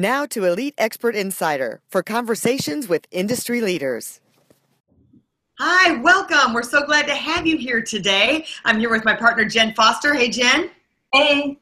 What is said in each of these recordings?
Now to Elite Expert Insider for conversations with industry leaders. Hi, welcome. We're so glad to have you here today. I'm here with my partner, Jen Foster. Hey, Jen. Hey.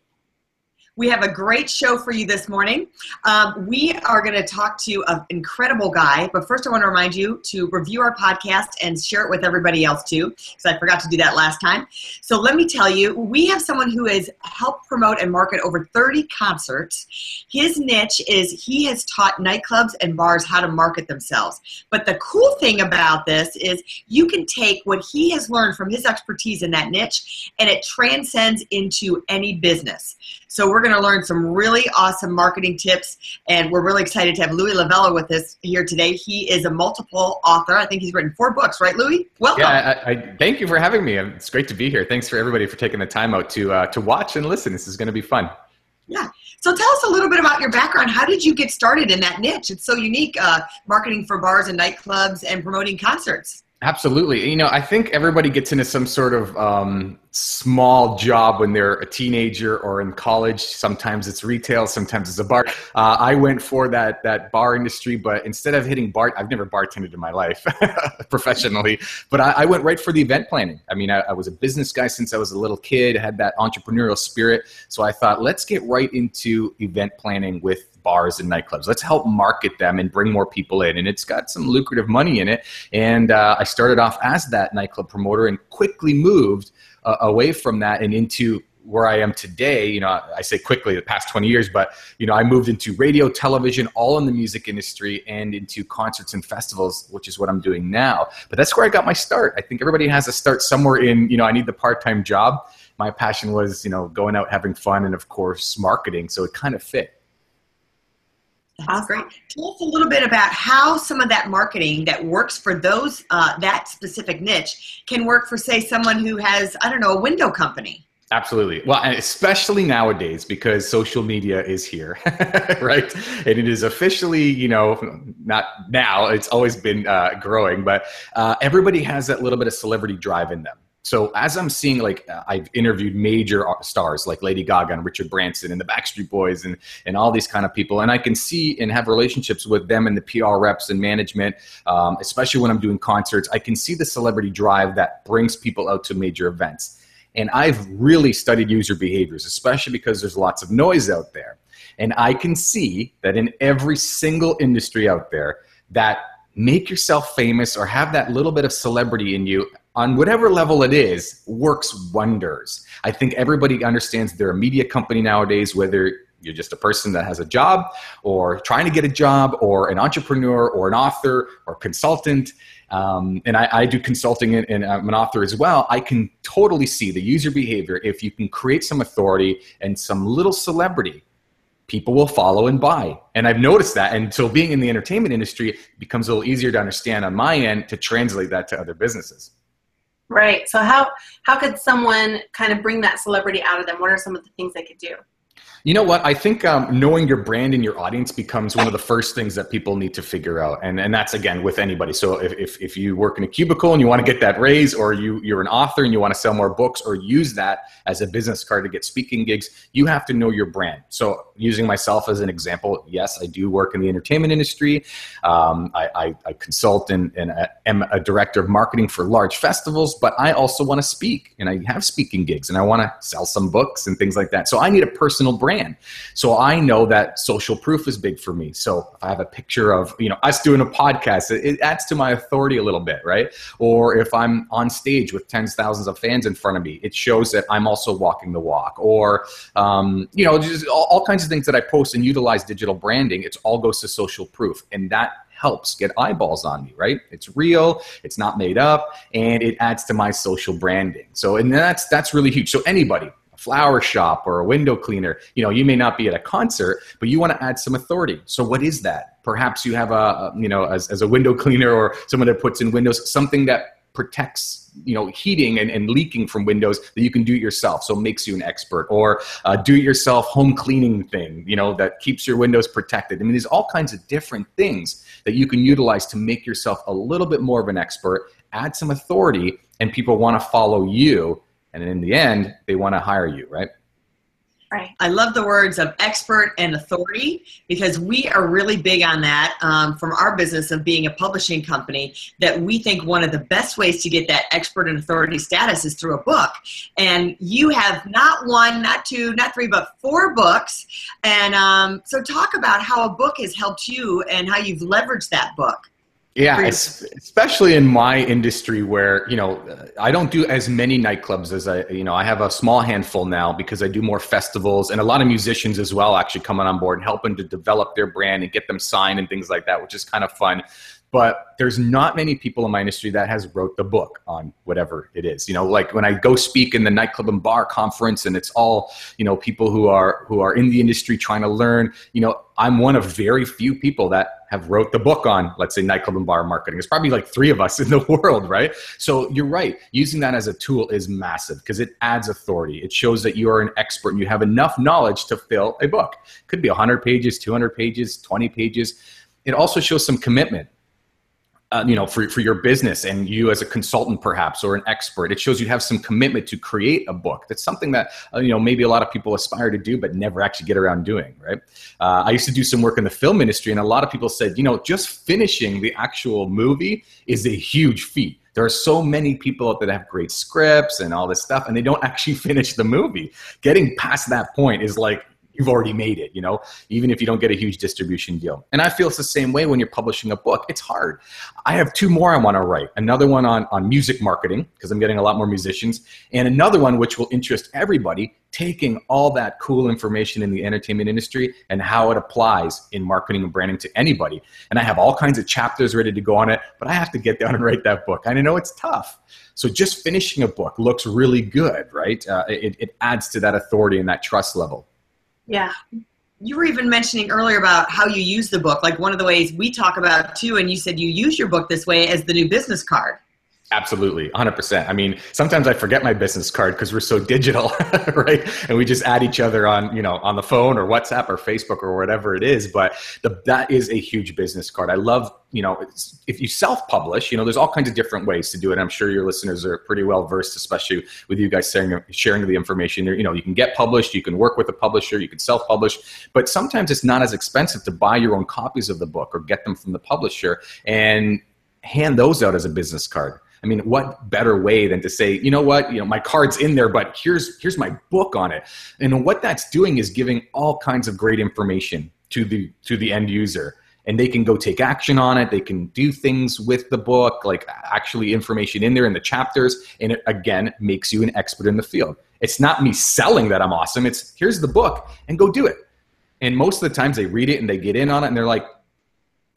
We have a great show for you this morning. Um, we are going to talk to an incredible guy, but first I want to remind you to review our podcast and share it with everybody else too, because I forgot to do that last time. So let me tell you, we have someone who has helped promote and market over 30 concerts. His niche is he has taught nightclubs and bars how to market themselves. But the cool thing about this is you can take what he has learned from his expertise in that niche and it transcends into any business. So we're going to learn some really awesome marketing tips, and we're really excited to have Louie Lavella with us here today. He is a multiple author. I think he's written four books, right, Louie? Welcome. Yeah, I, I thank you for having me. It's great to be here. Thanks for everybody for taking the time out to uh, to watch and listen. This is going to be fun. Yeah. So tell us a little bit about your background. How did you get started in that niche? It's so unique, uh, marketing for bars and nightclubs and promoting concerts. Absolutely. You know, I think everybody gets into some sort of um, small job when they're a teenager or in college. Sometimes it's retail, sometimes it's a bar. Uh, I went for that that bar industry, but instead of hitting bar, I've never bartended in my life professionally. But I, I, went right for the event planning. I mean, I, I was a business guy since I was a little kid. Had that entrepreneurial spirit, so I thought, let's get right into event planning with bars and nightclubs. Let's help market them and bring more people in. And it's got some lucrative money in it. And uh, I started off as that nightclub promoter and quickly moved uh, away from that and into where I am today, you know, I say quickly the past 20 years, but you know, I moved into radio, television, all in the music industry and into concerts and festivals, which is what I'm doing now. But that's where I got my start. I think everybody has to start somewhere in, you know, I need the part-time job. My passion was, you know, going out having fun and of course marketing, so it kind of fit. That's great. Tell us a little bit about how some of that marketing that works for those uh, that specific niche can work for, say, someone who has I don't know a window company. Absolutely. Well, and especially nowadays because social media is here, right? And it is officially, you know, not now, it's always been uh, growing, but uh, everybody has that little bit of celebrity drive in them. So as I'm seeing, like uh, I've interviewed major stars like Lady Gaga and Richard Branson and the Backstreet Boys and and all these kind of people, and I can see and have relationships with them and the PR reps and management, um, especially when I'm doing concerts. I can see the celebrity drive that brings people out to major events, and I've really studied user behaviors, especially because there's lots of noise out there, and I can see that in every single industry out there that make yourself famous or have that little bit of celebrity in you on whatever level it is, works wonders. I think everybody understands they're a media company nowadays, whether you're just a person that has a job or trying to get a job or an entrepreneur or an author or consultant. Um, and I, I, do consulting and, and, I'm an author as well. I can totally see the user behavior. If you can create some authority and some little celebrity, people will follow and buy. And I've noticed that. And so being in the entertainment industry becomes a little easier to understand on my end to translate that to other businesses. Right. So how how could someone kind of bring that celebrity out of them? What are some of the things they could do? You know what? I think um, knowing your brand and your audience becomes one of the first things that people need to figure out, and and that's again with anybody. So if if, if you work in a cubicle and you want to get that raise, or you you're an author and you want to sell more books, or use that as a business card to get speaking gigs, you have to know your brand. So using myself as an example, yes, I do work in the entertainment industry. Um, I, I, I, consult and, and am a director of marketing for large festivals, but I also want to speak, and I have speaking gigs, and I want to sell some books and things like that. So I need a personal brand. So I know that social proof is big for me. So if I have a picture of, you know, us doing a podcast, it, it adds to my authority a little bit, right? Or if I'm on stage with tens thousands of fans in front of me, it shows that I'm also walking the walk. Or, um, you know, just all, all kinds of things that I post and utilize digital branding. It all goes to social proof. And that helps get eyeballs on me, right? It's real, it's not made up, and it adds to my social branding. So, and that's that's really huge. So anybody, flower shop or a window cleaner. You know, you may not be at a concert, but you want to add some authority. So what is that? Perhaps you have a, you know, as, as a window cleaner or someone that puts in windows, something that protects you know heating and, and leaking from windows that you can do yourself so makes you an expert or do yourself home cleaning thing you know that keeps your windows protected i mean there's all kinds of different things that you can utilize to make yourself a little bit more of an expert add some authority and people want to follow you and in the end they want to hire you right Right. I love the words of expert and authority because we are really big on that um, from our business of being a publishing company. That we think one of the best ways to get that expert and authority status is through a book. And you have not one, not two, not three, but four books. And um, so, talk about how a book has helped you and how you've leveraged that book. Yeah, especially in my industry where, you know, uh, I don't do as many nightclubs as I, you know, I have a small handful now because I do more festivals and a lot of musicians as well actually coming on board and helping to develop their brand and get them signed and things like that, which is kind of fun. But there's not many people in my industry that has wrote the book on whatever it is you know like when i go speak in the nightclub and bar conference and it's all you know people who are who are in the industry trying to learn you know i'm one of very few people that have wrote the book on let's say nightclub and bar marketing. There's probably like three of us in the world right? So you're right. Using that as a tool is massive because it adds authority. It shows that you are an expert and you have enough knowledge to fill a book. Could be 100 pages 200 pages 20 pages. It also shows some commitment uh, you know for, for your business and you as a consultant perhaps or an expert it shows you have some commitment to create a book. That's something that uh, you know maybe a lot of people aspire to do but never actually get around doing right? Uh, i used to do some work in the film industry and a lot of people said you know just finishing the actual movie is a huge feat. There are so many people that have great scripts and all this stuff and they don't actually finish the movie. Getting past that point is like you've already made it, you know, even if you don't get a huge distribution deal. And I feel it's the same way when you're publishing a book. It's hard. I have two more I want to write. Another one on, on music marketing, because I'm getting a lot more musicians, and another one which will interest everybody, taking all that cool information in the entertainment industry and how it applies in marketing and branding to anybody. And I have all kinds of chapters ready to go on it, but I have to get down and write that book. And I know it's tough. So just finishing a book looks really good, right? Uh, it, it adds to that authority and that trust level. Yeah. You were even mentioning earlier about how you use the book. Like one of the ways we talk about too, and you said you use your book this way as the new business card. Absolutely, 100%. I mean, sometimes I forget my business card because we're so digital, right? And we just add each other on, you know, on the phone or WhatsApp or Facebook or whatever it is. But the, that is a huge business card. I love, you know, if you self-publish, you know, there's all kinds of different ways to do it. I'm sure your listeners are pretty well versed, especially with you guys sharing sharing the information. You know, you can get published, you can work with a publisher, you can self-publish, but sometimes it's not as expensive to buy your own copies of the book or get them from the publisher and hand those out as a business card I mean, what better way than to say, you know what, you know, my card's in there, but here's here's my book on it. And what that's doing is giving all kinds of great information to the to the end user. And they can go take action on it. They can do things with the book, like actually information in there in the chapters. And it again makes you an expert in the field. It's not me selling that I'm awesome. It's here's the book and go do it. And most of the times they read it and they get in on it and they're like,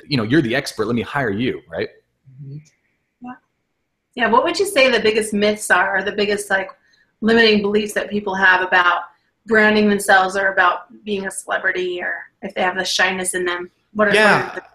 you know, you're the expert. Let me hire you, right? Mm-hmm. Yeah, what would you say the biggest myths are, or the biggest like limiting beliefs that people have about branding themselves, or about being a celebrity, or if they have the shyness in them? What are, yeah. What are the-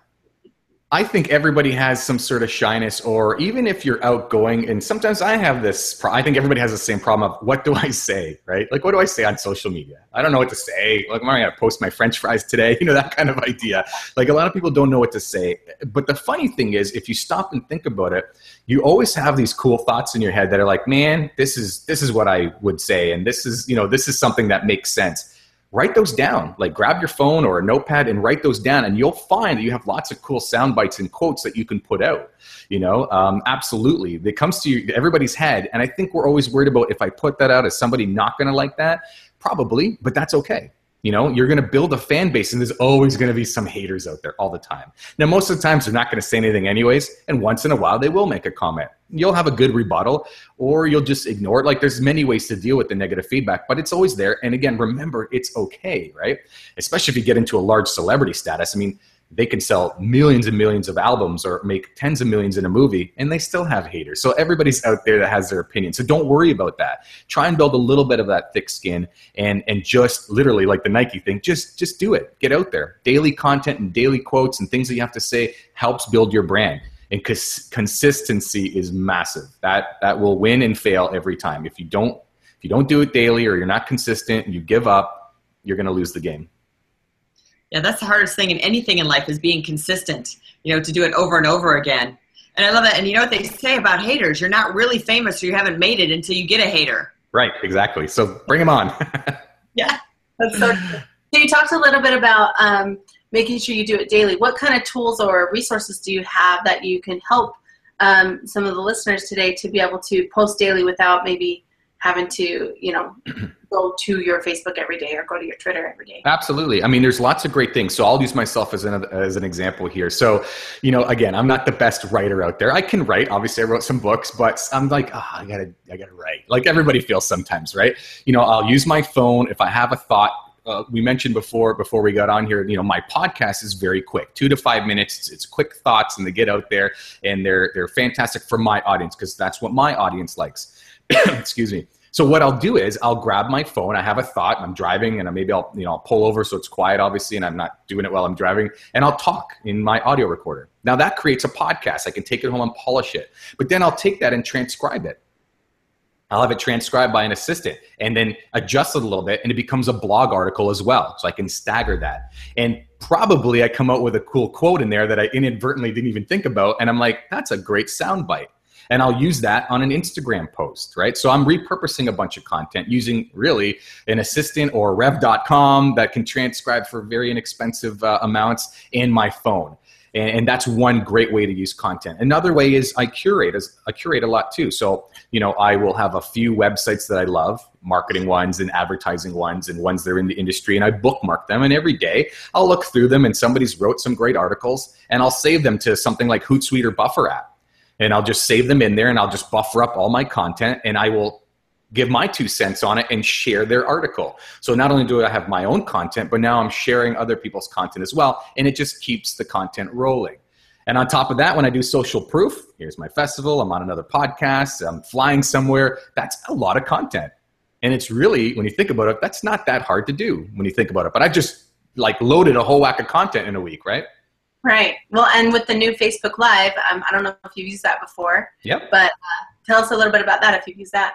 I think everybody has some sort of shyness, or even if you're outgoing, and sometimes I have this. I think everybody has the same problem of what do I say, right? Like, what do I say on social media? I don't know what to say. Like, am I going to post my French fries today? You know, that kind of idea. Like, a lot of people don't know what to say. But the funny thing is, if you stop and think about it, you always have these cool thoughts in your head that are like, man, this is this is what I would say, and this is you know this is something that makes sense write those down. Like grab your phone or a notepad and write those down, and you'll find that you have lots of cool sound bites and quotes that you can put out. You know, um, absolutely, it comes to you, everybody's head, and I think we're always worried about if I put that out, is somebody not going to like that? Probably, but that's okay. You know, you're going to build a fan base, and there's always going to be some haters out there all the time. Now, most of the times, they're not going to say anything anyways, and once in a while, they will make a comment. You'll have a good rebuttal, or you'll just ignore it. Like, there's many ways to deal with the negative feedback, but it's always there. And again, remember, it's okay, right? Especially if you get into a large celebrity status. I mean, they can sell millions and millions of albums or make tens of millions in a movie and they still have haters so everybody's out there that has their opinion so don't worry about that try and build a little bit of that thick skin and and just literally like the nike thing just just do it get out there daily content and daily quotes and things that you have to say helps build your brand and cons- consistency is massive that that will win and fail every time if you don't if you don't do it daily or you're not consistent you give up you're going to lose the game yeah, that's the hardest thing in anything in life is being consistent, you know, to do it over and over again. And I love that. And you know what they say about haters? You're not really famous or you haven't made it until you get a hater. Right, exactly. So bring them on. yeah, that's so So you talked a little bit about um, making sure you do it daily. What kind of tools or resources do you have that you can help um, some of the listeners today to be able to post daily without maybe having to, you know, go to your Facebook every day or go to your Twitter every day. Absolutely. I mean, there's lots of great things. So I'll use myself as an as an example here. So, you know, again, I'm not the best writer out there. I can write. Obviously, I wrote some books, but I'm like, oh, I gotta, I gotta write. Like everybody feels sometimes, right? You know, I'll use my phone if I have a thought. Uh, we mentioned before before we got on here you know my podcast is very quick two to five minutes it's, it's quick thoughts and they get out there and they're they're fantastic for my audience because that's what my audience likes excuse me so what I'll do is I'll grab my phone. I have a thought. I'm driving, and maybe I'll you know I'll pull over so it's quiet, obviously, and I'm not doing it while I'm driving. And I'll talk in my audio recorder. Now that creates a podcast. I can take it home and polish it. But then I'll take that and transcribe it. I'll have it transcribed by an assistant and then adjust it a little bit, and it becomes a blog article as well. So I can stagger that. And probably I come out with a cool quote in there that I inadvertently didn't even think about, and I'm like, that's a great soundbite and I'll use that on an Instagram post, right? So I'm repurposing a bunch of content using really an assistant or rev.com that can transcribe for very inexpensive uh, amounts in my phone. And, that's one great way to use content. Another way is I curate. As I curate a lot too. So you know, I will have a few websites that I love, marketing ones and advertising ones, and ones that are in the industry, and I bookmark them. And every day I'll look through them, and somebody's wrote some great articles, and I'll save them to something like Hootsuite or Buffer app and I'll just save them in there and I'll just buffer up all my content and I will give my two cents on it and share their article. So not only do I have my own content, but now I'm sharing other people's content as well. And it just keeps the content rolling. And on top of that, when I do social proof, here's my festival, I'm on another podcast, I'm flying somewhere, that's a lot of content. And it's really, when you think about it, that's not that hard to do when you think about it. But I just like loaded a whole whack of content in a week, right? Right. Well, and with the new Facebook Live, um, I don't know if you've used that before. Yep. But uh, tell us a little bit about that if you've used that.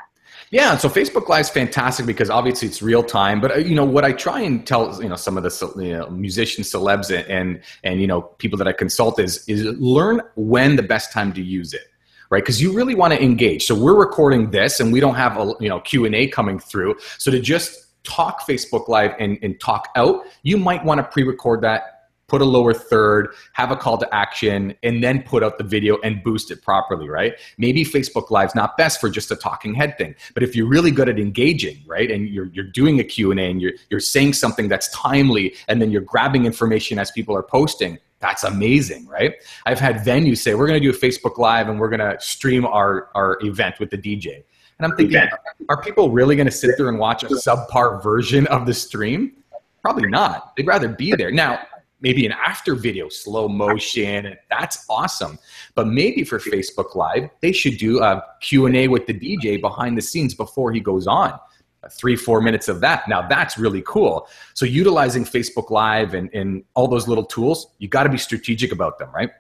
Yeah, so Facebook Live is fantastic because obviously it's real time. But uh, you know what I try and tell you know some of the you know, musicians, celebs, and and you know people that I consult is is learn when the best time to use it right because you really want to engage so we're recording this and we don't have a you know q&a coming through so to just talk facebook live and, and talk out you might want to pre-record that put a lower third, have a call to action, and then put out the video and boost it properly, right? Maybe Facebook Live's not best for just a talking head thing, but if you're really good at engaging, right, and you're, you're doing a Q&A and you're, you're saying something that's timely, and then you're grabbing information as people are posting, that's amazing, right? I've had venues say, we're going to do a Facebook Live and we're going to stream our, our event with the DJ. And I'm thinking, are people really going to sit there and watch a subpar version of the stream? Probably not. They'd rather be there. Now, maybe an after video slow motion that's awesome. But maybe for facebook live they should do a q&a with the dj behind the scenes before he goes on. Three four minutes of that. Now that's really cool. So utilizing facebook live and, and all those little tools you got to be strategic about them right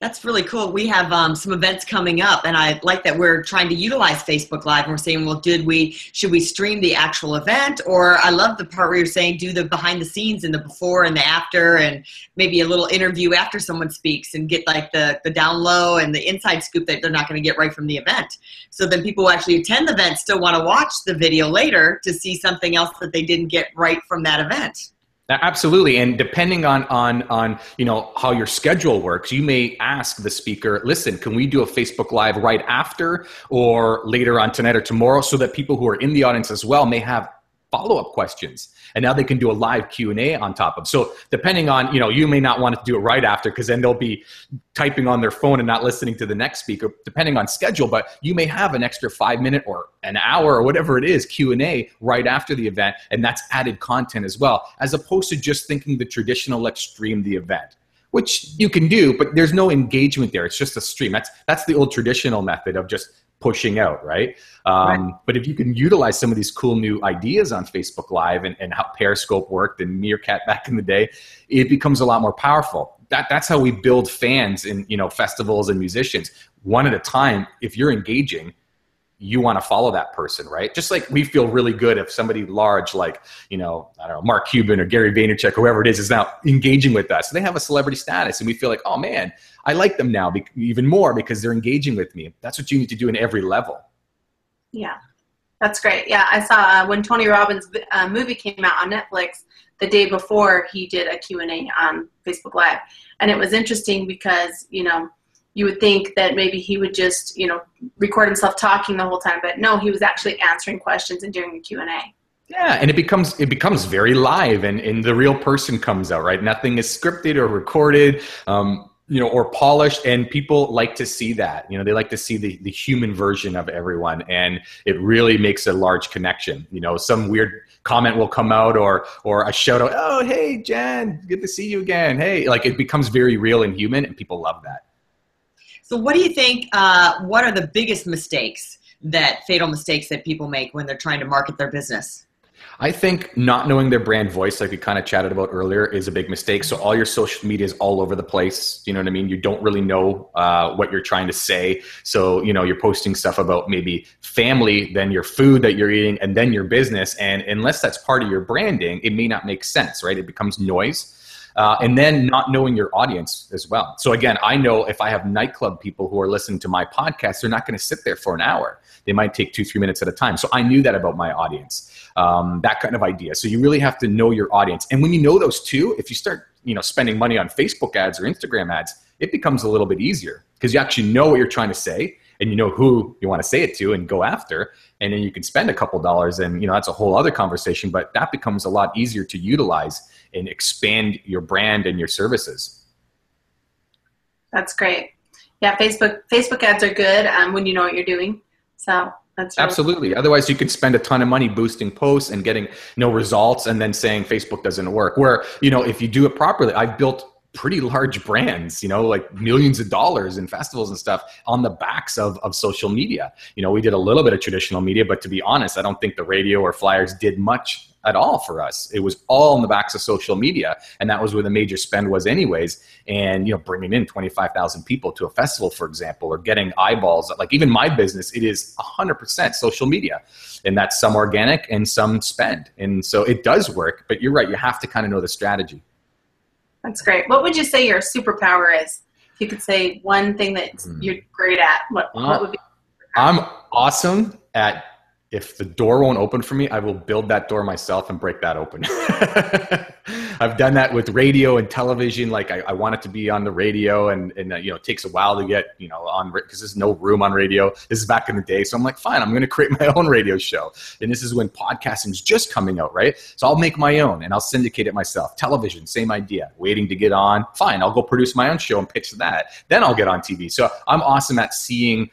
that's really cool. We have um, some events coming up, and I like that we're trying to utilize Facebook Live. And we're saying, well, did we should we stream the actual event, or I love the part where you're saying do the behind the scenes and the before and the after, and maybe a little interview after someone speaks, and get like the the down low and the inside scoop that they're not going to get right from the event. So then people who actually attend the event still want to watch the video later to see something else that they didn't get right from that event. Absolutely, and depending on on on you know how your schedule works, you may ask the speaker, "Listen, can we do a Facebook Live right after, or later on tonight or tomorrow, so that people who are in the audience as well may have follow-up questions and now they can do a live q&a on top of. So depending on you know you may not want to do it right after because then they'll be typing on their phone and not listening to the next speaker depending on schedule but you may have an extra five minute or an hour or whatever it is q&a right after the event and that's added content as well as opposed to just thinking the traditional let's stream the event which you can do but there's no engagement there. It's just a stream. That's that's the old traditional method of just pushing out, right? Um, right? But if you can utilize some of these cool new ideas on Facebook Live and, and how Periscope worked and Meerkat back in the day, it becomes a lot more powerful. That, that's how we build fans in you know festivals and musicians one at a time. If you're engaging, you want to follow that person, right? Just like we feel really good if somebody large, like, you know, I don't know, Mark Cuban or Gary Vaynerchuk, whoever it is, is now engaging with us. They have a celebrity status and we feel like, oh man, I like them now be- even more because they're engaging with me. That's what you need to do in every level. Yeah, that's great. Yeah, I saw uh, when Tony Robbins' uh, movie came out on Netflix the day before he did a Q&A on Facebook Live. And it was interesting because, you know, you would think that maybe he would just you know record himself talking the whole time but no he was actually answering questions and doing the q&a yeah and it becomes it becomes very live and, and the real person comes out right? Nothing is scripted or recorded um, you know or polished and people like to see that you know they like to see the, the human version of everyone and it really makes a large connection you know? Some weird comment will come out or or a shout out oh hey jen good to see you again. Hey like it becomes very real and human and people love that so, what do you think? Uh, what are the biggest mistakes that fatal mistakes that people make when they're trying to market their business? I think not knowing their brand voice, like we kind of chatted about earlier, is a big mistake. So all your social media is all over the place. You know what I mean? You don't really know uh, what you're trying to say. So you know you're posting stuff about maybe family, then your food that you're eating, and then your business. And unless that's part of your branding, it may not make sense, right? It becomes noise uh, and then not knowing your audience as well. So again, I know if I have nightclub people who are listening to my podcast, they're not going to sit there for an hour. They might take two, three minutes at a time. So I knew that about my audience. Um, that kind of idea. So you really have to know your audience. And when you know those two, if you start, you know, spending money on Facebook ads or Instagram ads, it becomes a little bit easier because you actually know what you're trying to say and you know who you want to say it to and go after and then you can spend a couple dollars and you know that's a whole other conversation but that becomes a lot easier to utilize and expand your brand and your services. That's great. Yeah, Facebook Facebook ads are good um, when you know what you're doing. So that's really absolutely. Cool. Otherwise, you could spend a ton of money boosting posts and getting no results, and then saying Facebook doesn't work. Where you know if you do it properly, I've built pretty large brands, you know, like millions of dollars in festivals and stuff on the backs of, of social media. You know, we did a little bit of traditional media, but to be honest, I don't think the radio or flyers did much at all for us. It was all on the backs of social media, and that was where the major spend was, anyways. And you know, bringing in twenty five thousand people to a festival, for example, or getting eyeballs. Like even my business, it is hundred percent social media, and that's some organic and some spend. And so it does work. But you're right; you have to kind of know the strategy. That's great. What would you say your superpower is? If you could say one thing that mm. you're great at, what, uh, what would be? I'm awesome at if the door won't open for me, I will build that door myself and break that open. I've done that with radio and television. Like I, I, want it to be on the radio, and and uh, you know it takes a while to get you know on because there's no room on radio. This is back in the day, so I'm like, fine, I'm going to create my own radio show. And this is when podcasting is just coming out, right? So I'll make my own and I'll syndicate it myself. Television, same idea. Waiting to get on, fine, I'll go produce my own show and pitch that. Then I'll get on TV. So I'm awesome at seeing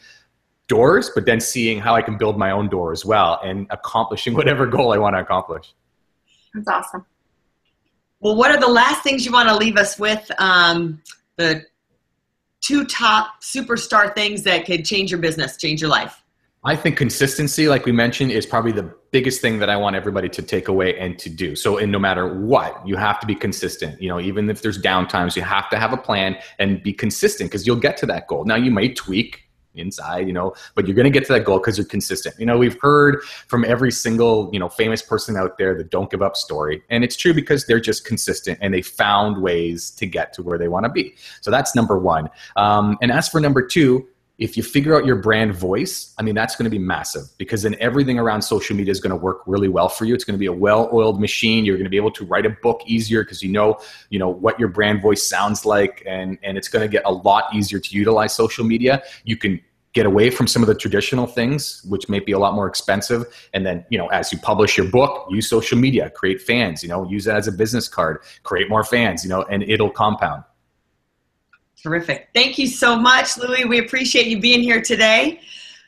doors, but then seeing how I can build my own door as well and accomplishing whatever goal I want to accomplish. That's awesome. Well, what are the last things you want to leave us with? Um, the two top superstar things that could change your business, change your life. I think consistency, like we mentioned, is probably the biggest thing that I want everybody to take away and to do. So, in no matter what, you have to be consistent. You know, even if there's downtimes, you have to have a plan and be consistent because you'll get to that goal. Now, you may tweak inside, you know, but you're going to get to that goal because you're consistent. You know, we've heard from every single, you know, famous person out there the don't give up story. And it's true because they're just consistent and they found ways to get to where they want to be. So that's number one. Um, and as for number two, if you figure out your brand voice, I mean, that's going to be massive because then everything around social media is going to work really well for you. It's going to be a well-oiled machine. You're going to be able to write a book easier because you know, you know what your brand voice sounds like, and and it's going to get a lot easier to utilize social media. You can get away from some of the traditional things, which may be a lot more expensive. And then, you know, as you publish your book, use social media, create fans, you know, use it as a business card, create more fans, you know, and it'll compound. Terrific. Thank you so much, Louie. We appreciate you being here today.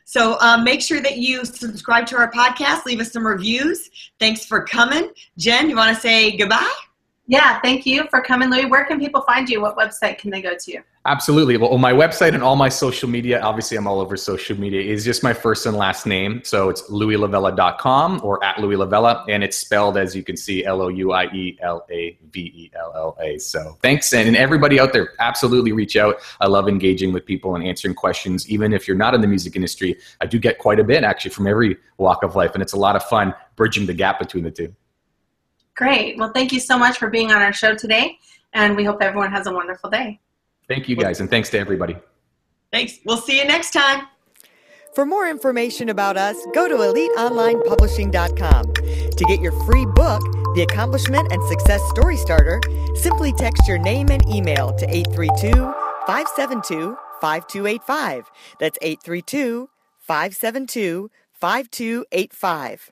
So um, make sure that you subscribe to our podcast, leave us some reviews. Thanks for coming. Jen, you want to say goodbye? Yeah, thank you for coming, Louie. Where can people find you? What website can they go to? Absolutely. Well, my website and all my social media, obviously I'm all over social media, is just my first and last name. So it's louielavella.com or at Louie Lavella. And it's spelled, as you can see, L O U I E L A V E L L A. So thanks. And everybody out there, absolutely reach out. I love engaging with people and answering questions. Even if you're not in the music industry, I do get quite a bit actually from every walk of life. And it's a lot of fun bridging the gap between the two. Great. Well, thank you so much for being on our show today. And we hope everyone has a wonderful day. Thank you guys, and thanks to everybody. Thanks. We'll see you next time. For more information about us, go to eliteonlinepublishing.com. To get your free book, The Accomplishment and Success Story Starter, simply text your name and email to 832 572 5285. That's 832 572 5285.